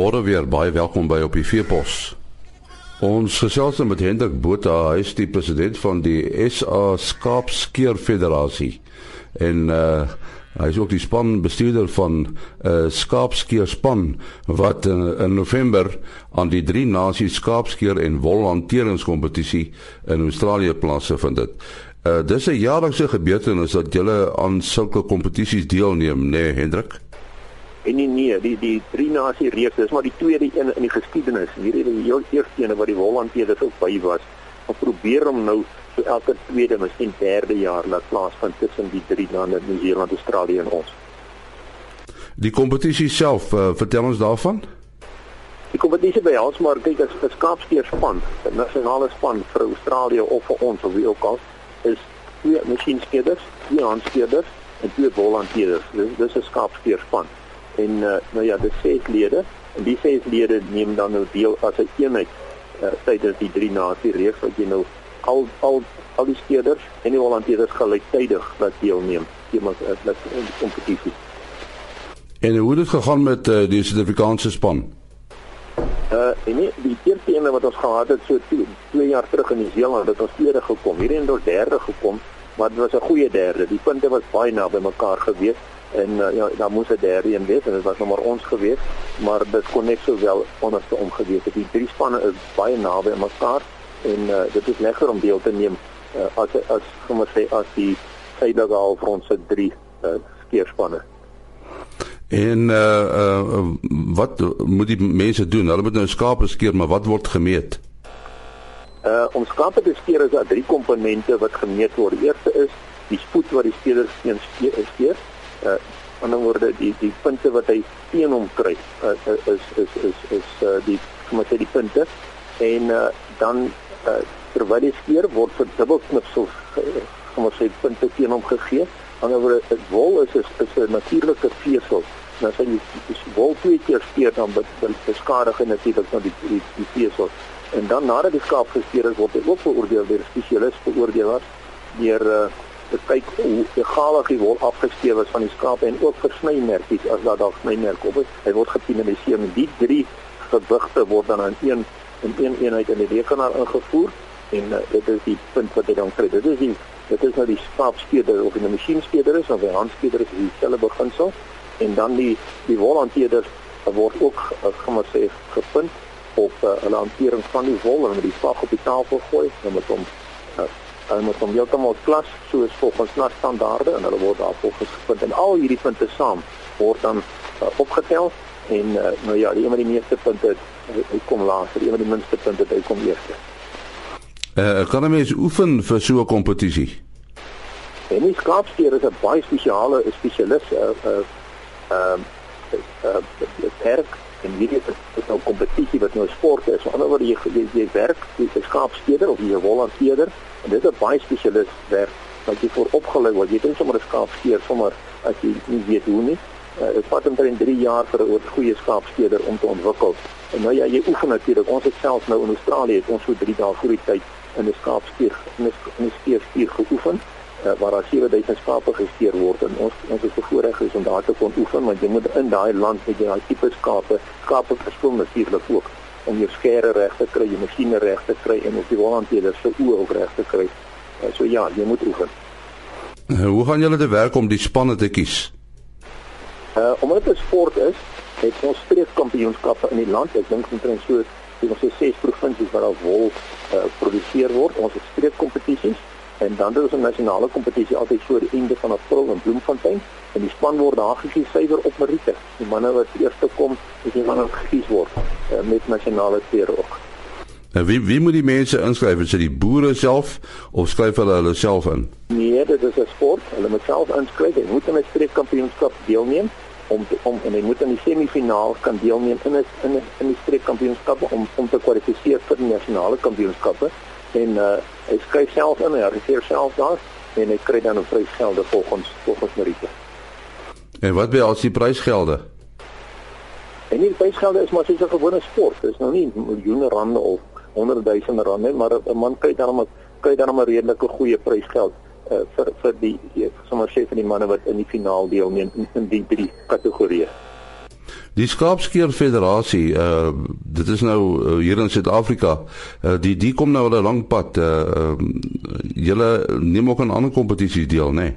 Môre weer baie welkom by op die Veepos. Ons gesels nou met Hendrik Botha, hy is die president van die SA Skaapskeer Federasie. En uh hy is ook die spanbestuurder van 'n uh, skaapskeer span wat in, in November aan die drie nasies skaapskeer en wolhanteringskompetisie in Australië plaasgevind het. Uh dis 'n jaarlikse gebeurtenis dat julle aan sulke kompetisies deelneem, né, nee, Hendrik? En nee nee, die die drie nasie reeks, dis maar die tweede een in die geskiedenis. Hierdie die heel eerste een wat die Hollanders ook by was. Ons probeer om nou so elke tweede, miskien derde jaar laat plaasvind tussen die drie lande, Nieu-Seeland, Australië en ons. Die kompetisie self, uh, vertel ons daarvan. Die kompetisie by ons maar kyk as 'n skaapskeer span, 'n nasionale span vir Australië of vir ons of wie ook al, is twee masjienskeerders, twee handskeerders en twee bolhanteerders. Dis dis 'n skaapskeer span en uh, nou ja, dis ses lede en die ses lede neem dan nou deel as 'n een eenheid uh, tydens die drie nasie reeks wat jy nou al al al die skeders en die volonteerders gelyktydig wat deelneem uh, dat in die kompetisie. En hoe het dit gegaan met uh, die Suid-Afrikaanse span? Uh en nie, die eerste een wat ons gehad het so 2 jaar terug in New Zealand het ons tweede gekom. Hierdie het ons derde gekom, maar dit was 'n goeie derde. Die punte was baie naby mekaar gewees en uh, ja daar moes 'n derde een wees en dit was nog maar ons gewees maar dit kon net sowel onderste om gewees het. Die drie spanne is baie naby aan mekaar en uh, dit is lekker om deel te neem uh, as as kom ons sê as die suidelike halfrond se drie uh, skeerspanne. En uh, uh, wat moet die mense doen? Hulle moet nou skape skeer maar wat word gemeet? Uh, om skape te skeer is daar drie komponente wat gemeet word. Eerste is die spoed wat die speler skeer skeer uh ander woorde die die punte wat hy teen hom kry uh, is is is is uh, die kom ons sê die punte. En uh, dan uh, terwyl hy skeer word vir dubbelknipsels kom ons sê punte teen hom gegee. Ander woorde dit wol is is, is 'n natuurlike vesel nou as jy die wol twee keer skeer dan beskadig en natuurlik dan die die, die vesel en dan nadat die skaap geskeer is word hy ook beoordeel deur spesialis beoordelaars deur uh, te kyk hoe die wol afgesteef is van die skape en ook versnymerkies as daar dalk snymerk op is. Hy word gepenaliseer met die drie gewigte word dan in een in een eenheid in die rekenaar ingevoer en uh, dit is die punt wat hy dan kry. Dit is die dit is nou die skaapskeerder of 'n masjienskeerder is of 'n handskeerder is dieselfde beginsel en dan die die wolhanteerders word ook gaan maar sê gepunt op uh, hulle hantering van die wol en met die vag op die tafel gooi en met hom Hulle moet hom heeltemal klas soos volgens na standaarde en hulle word daar volgens gepunt en al hierdie punte saam word dan uh, opgetel en uh, nou ja, die een met die meeste punte hy kom laaste, die een met die minste punte hy kom eerste. Eh uh, kan hom eens oefen vir so 'n kompetisie. En die skaapskeer is 'n baie spesiale spesialis uh uh ehm uh, uh, werk en hierdie is 'n kompetisie wat nou sport is. Aan die ander word jy jy, jy werk jy skaapskeerder of jy 'n volonteerder En dit is 'n baie spesialis werk wat jy voor opgelei word. Jy dink sommer 'n skaapskeer sommer as jy nie weet hoe nie. Uh, dit vat omtrent 3 jaar vir 'n goeie skaapskeerder om te ontwikkel. En nou ja, jy oefen natuurlik. Ons het self nou in Australië het ons so 3 dae voor die tyd in 'n skaapskeer in 'n skeerspier geoefen. Uh, waar daar 7000 skape gesteer word en ons ons is bevoorreg is om daar te kon oefen want jy moet in daai land met jy daai tipe skape skape verskil natuurlik ook om jou skere reg te kry, jou masjiene reg te kry en op die wolhanteerder se oë ook reg te kry. Uh, so ja, jy moet oefen. Uh, hoe gaan julle te werk om die spanne te kies? Uh omdat dit 'n sport is, het ons streekkampioenskappe in die land. Ek dink omtrent so ons het ses provinsies waar al wol uh geproduseer word. Ons het streekkompetisies en dan ons 'n nasionale kompetisie altyd voor die einde van April in Bloemfontein en die span word daar gekies suiwer op meriete. Die manne wat eerste kom, is die manne wat gekies word uh, met nasionale seer ook. En wie wie moet die mense inskryf? Is dit die boere self of skryf hulle hulle self in? Nee, dit is 'n sport. Hulle moet self inskryf. Hulle moet aan 'n streekkampioenskap deelneem om om en hy moet aan die semifinaal kan deelneem in 'n in 'n in die streekkampioenskappe om om te kwalifiseer vir die nasionale kampioenskappe en uh, hy skryf self in, hy reageer self daar en hy kry dan 'n prysgelde volgens volgens meriete. En wat by al die prysgelde? En die prysgelde is maar soos 'n gewone sport. Dit is nou nie miljoene rande of honderdduisende rande, maar 'n man kry dan 'n kry dan 'n redelike goeie prysgeld uh, vir vir die sommer sê vir die manne wat in die finaal deelneem in die drie kategorieë. Die Skaapskeer Federasie, uh dit is nou uh, hier in Suid-Afrika. Uh die die kom nou al 'n lang pad. Uh uh julle neem ook aan ander kompetisies deel, né? Nee?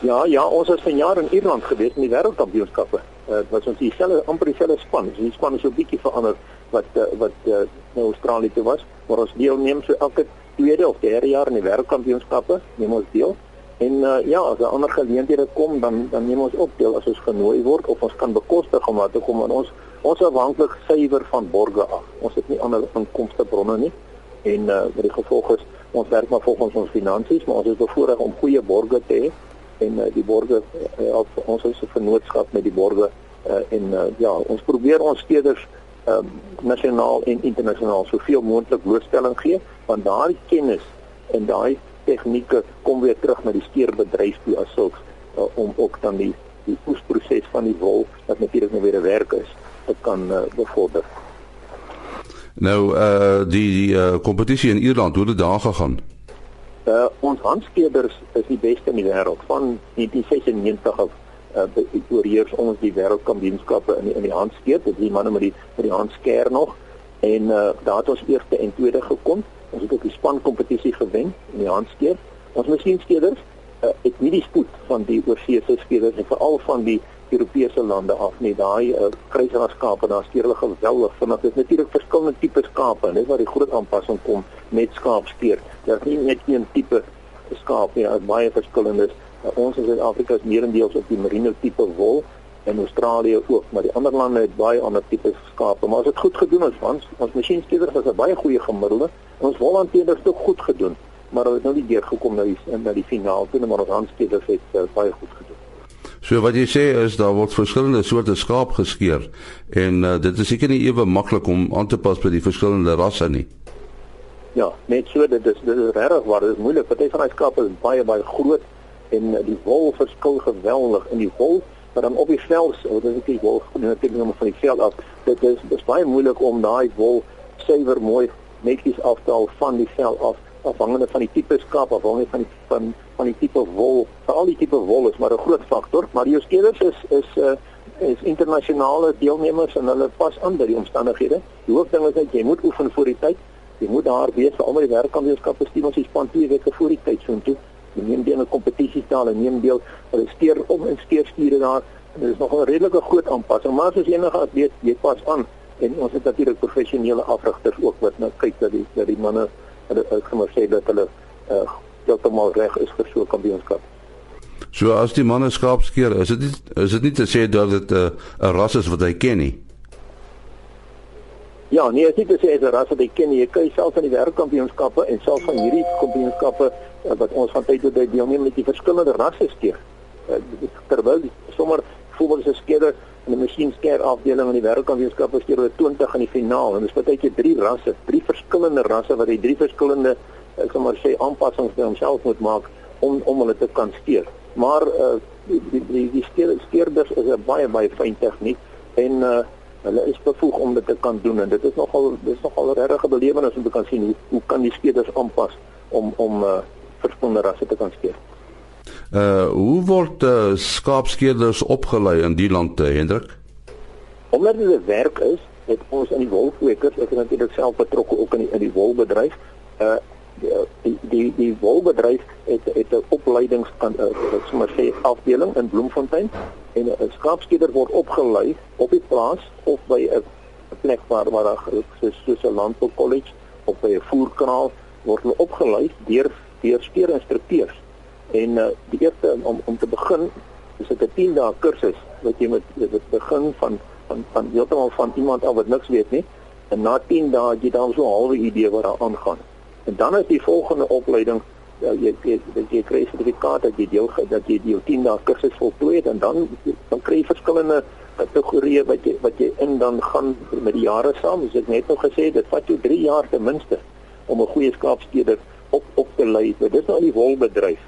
Ja, ja, ons was vanjaar in Ierland gewees in die wêreldkampioenskappe. Uh, dit was ons dieselfde amper dieselfde span. Die span is so bietjie verander wat uh, wat uh, na Australië toe was, maar ons deelneem so elke tweede of derde jaar in die wêreldkampioenskappe, neem ons deel. En uh, ja, as ander geleenthede kom, dan dan neem ons op deel as ons genooi word of ons kan bekostig om daar te kom en ons ons afhanklik suiwer van borge af. Ons het nie ander inkomstebronne nie. En uh met die gevolg is ons werk maar volgens ons finansies, maar ons is bevoorreg om goeie borge te hê en uh, die borge uh, of ons is 'n vennootskap met die borge uh, en uh, ja, ons probeer ons steeders um, nasionaal en internasionaal soveel moontlik blootstelling gee want daardie kennis en daai tegnieke kom weer terug na die steerbedryf toe as sulks uh, om ook dan die die oesproses van die wol wat natuurlik nou weer 'n werk is te kan uh, bevorder. Nou uh die die uh, kompetisie in Ierland hoe het dit daar gegaan? Uh ons handskeerders is die beste in die wêreld van 1996 af uh oorheers ons die wêreldkampioenskappe in die, in die handskeer, dit is die manne met die met die handskeer nog en uh daar het ons eerste en tweede gekom. Ons het ook die span kompetisie gewen in die handskeer. Ons masjienskeerders uh, het nie die spoed van die oorseese skeerders en veral van die Europese lande af nie. Daai uh, kruisraskape, daar skeer hulle geweldig vinnig. Dit is natuurlik verskillende tipe skape, net waar die groot aanpassing kom met skaapskeer. Daar is nie net een tipe skaap nie, daar is baie verskillendes. Uh, ons in Suid-Afrika is meerendeels op die merino tipe wol en Australië ook, maar die ander lande het baie ander tipe skape. Maar as dit goed gedoen is, ons ons masjienskeerders het 'n baie goeie gemiddelde. Ons wolhanteerders het ook goed gedoen, maar hulle het nou nie deur gekom na die na die finaal toe, maar ons handskeerders het uh, baie goed gedoen. So wat jy sê is daar word verskillende soorte skaap geskeer en uh, dit is seker nie ewe maklik om aan te pas by die verskillende rasse nie. Ja, net so dit is dit is regtig waar dit is moeilik. Party van daai skape is baie baie groot en die wol verskil geweldig en die wol maar dan op die vel, so dit is die wol natuurlik om van die vel af. Dit is dis baie moeilik om daai wol suiwer mooi netjies af te haal van die vel af afhangende van die tipe skaap afhangende van die van van die tipe wol. Veral die tipe wol is maar 'n groot faktor, maar die skeders is is uh is internasionale deelnemers en hulle pas aan by die omstandighede. Die hoofding is dat jy moet oefen voor die tyd. Jy moet daar wees vir almal die werkkampioenskappe stuur ons span twee weke voor die tyd so intoe neem deel aan kompetisies daar en neem deel hulle steer om en steer stiere daar en dit is nog 'n redelike groot aanpassing maar soos enige atleet jy pas aan en ons het natuurlik professionele afrigters ook wat nou kyk dat die dat die manne hulle uitgemaak sê dat hulle uh, heeltemal reg is vir so 'n kampioenskap. So as die manne skaapskeer, is dit is dit nie te sê dat dit eh, 'n uh, ras is wat hy ken nie. Ja, nee, dit is 'n ras wat hy ken. Jy kyk self aan die wêreldkampioenskappe en self van hierdie kampioenskappe wat ons van tyd tot tyd deelneem met die verskillende rasse skeer. Uh, terwyl sommer voetbal se skeerder in die masjienskeer afdeling in die wêreldkampioenskappe skeer hulle 20 in die finaal en dis baie keer drie rasse, drie verskillende rasse wat hy drie verskillende ek sal maar sê aanpassings by homself moet maak om om hulle te kan skeer. Maar uh, die die die, die skeer, skeerders is 'n baie baie fyn tegniek en uh, hulle is bevoeg om dit te kan doen en dit is nogal dis nogal 'n regte belewenis om te kan sien hoe hoe kan die skeerders aanpas om om uh, verskillende rasse te kan skeer. Uh hoe word uh, skaapskeerders opgelei in die land te uh, Hendrik? Omdat dit 'n werk is, het ons in die wolkwekers, ek het natuurlik self betrokke ook in die in die wolbedryf. Uh die die die wolbedryf het het 'n opleidings kan uh, sommer sê afdeling in Bloemfontein en 'n skaapskeerder word opgelei op die plaas of by 'n plek waar waar daar soos soos 'n landboukollege of by 'n voerkraal word hulle opgelei deur deur skeerinstrukteurs. En uh, die eerste om om te begin is dit 'n 10 dae kursus wat jy met dit begin van van van heeltemal van iemand af wat niks weet nie. En na 10 dae jy dan so 'n halwe idee wat daar aangaan. En dan is die volgende opleiding ja, jy jy jy kry sertifikaat dat jy deel dat jy die 10 dae kursus voltooi het en dan dan kry jy verskillende kategorieë wat jy wat jy in dan gaan met die jare saam. Soos ek net nou gesê het, dit vat jou 3 jaar ten minste om 'n goeie skaapskeerder op op te lei. Dit is nou die wolbedryf.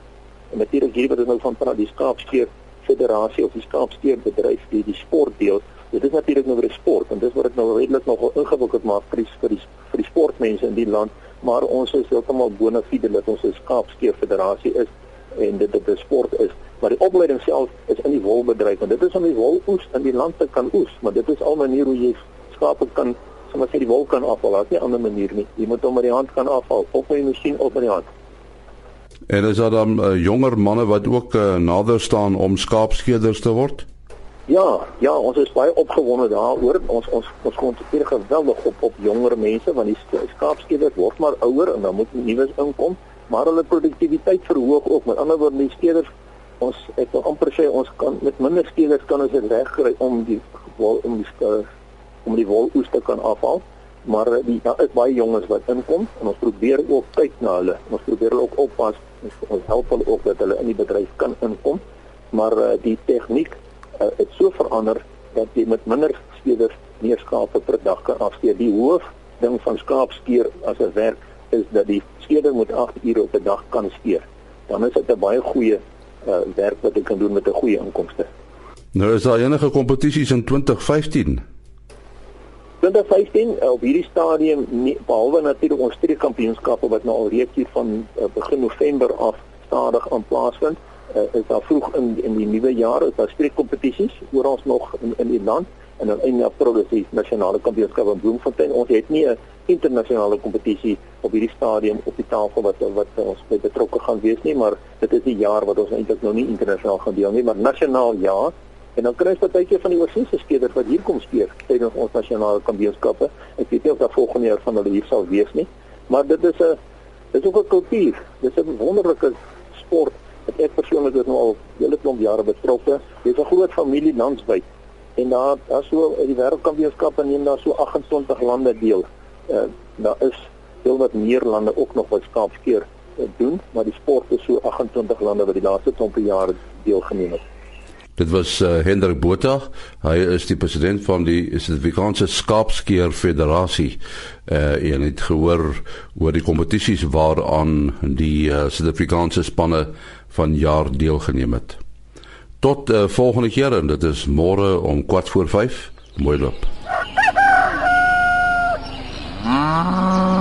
En natuurlik hier wat ons nou van praat, die skaapskeer federasie of die skaapskeerbedryf, die die sportdeel. Dit is natuurlik nou weer sport en dis wat dit nou redelik nog ingewikkeld maak vir die vir die, vir die sportmense in die land, maar ons is heeltemal bona fide dat ons 'n skaapskeer federasie is en dit dit 'n sport is maar die opleiding self is in die wolbedryf en dit is om die wol oes in die land te kan oes maar dit is al manier hoe jy skape kan sommer sê die wol kan afhaal daar's nie 'n ander manier nie jy moet hom met die hand kan afhaal of met 'n masjien of met die hand En is daar dan uh, jonger manne wat ook uh, nader staan om skaapskeerders te word? Ja, ja, ons is baie opgewonde daaroor. Ons ons ons konsentreer geweldig op op jonger mense want die skaapskeerders word maar ouer en dan moet nuus inkom, maar hulle produktiwiteit verhoog ook. Met ander woorde, die skeerders ons ek wil amper sê ons kan met minder skeerders kan ons dit regkry om die om die om die wol oes te kan afhaal maar die daar is baie jonges wat inkom en ons probeer ook kyk na hulle. Ons probeer hulle ook oppas en ons help hulle ook dat hulle in die bedryf kan inkom. Maar uh, die tegniek uh, het so verander dat jy met minder skeerders meer skape per dag kan afskeer. Die hoof ding van skaapskeer as 'n werk is dat die skeerder moet 8 ure op 'n dag kan skeer. Dan is dit 'n baie goeie uh, werk wat jy kan doen met 'n goeie inkomste. Nou is daar enige kompetisies in 2015? 2015 op hierdie stadium nie, behalwe natuurlik ons streekkampioenskappe wat nou al reeds hier van uh, begin November af stadig aan plaasvind uh, is daar vroeg in in die nuwe jaar is daar streekkompetisies oral nog in in die land en dan in April is die nasionale kampioenskap in Bloemfontein. Ons het nie 'n internasionale kompetisie op hierdie stadium op die tafel wat wat ons betrokke gaan wees nie maar dit is die jaar wat ons eintlik nou nie internasionaal gaan deel nie maar nasionaal ja En dan kry baie keer van die oorseese skeders wat hier kom speel tydens ons nasionale kampioenskappe. Ek weet nie of daar volgende jaar van hulle hier sal wees nie, maar dit is 'n dit is ook 'n kultuur. Dit is 'n wonderlike sport. Ek ek persoonlik nou al hele klomp jare betrokke. Dit is 'n groot familie landswyd. En daar daar so in die wêreldkampioenskappe neem daar so 28 lande deel. Uh, daar is veel wat meer lande ook nog wat skaapskeer uh, doen, maar die sport is so 28 lande wat die laaste klompie jare deelgeneem het. Dit was uh, Hendrik Botha. Hy is die president van die Suid-Afrikaanse Skaapskeer Federasie. Uh en het gehoor oor die kompetisies waaraan die uh, Suid-Afrikaanse spanne van jaar deelgeneem het. Tot uh, volgende keer en dit is môre om 4:45. Mooi loop. Ah.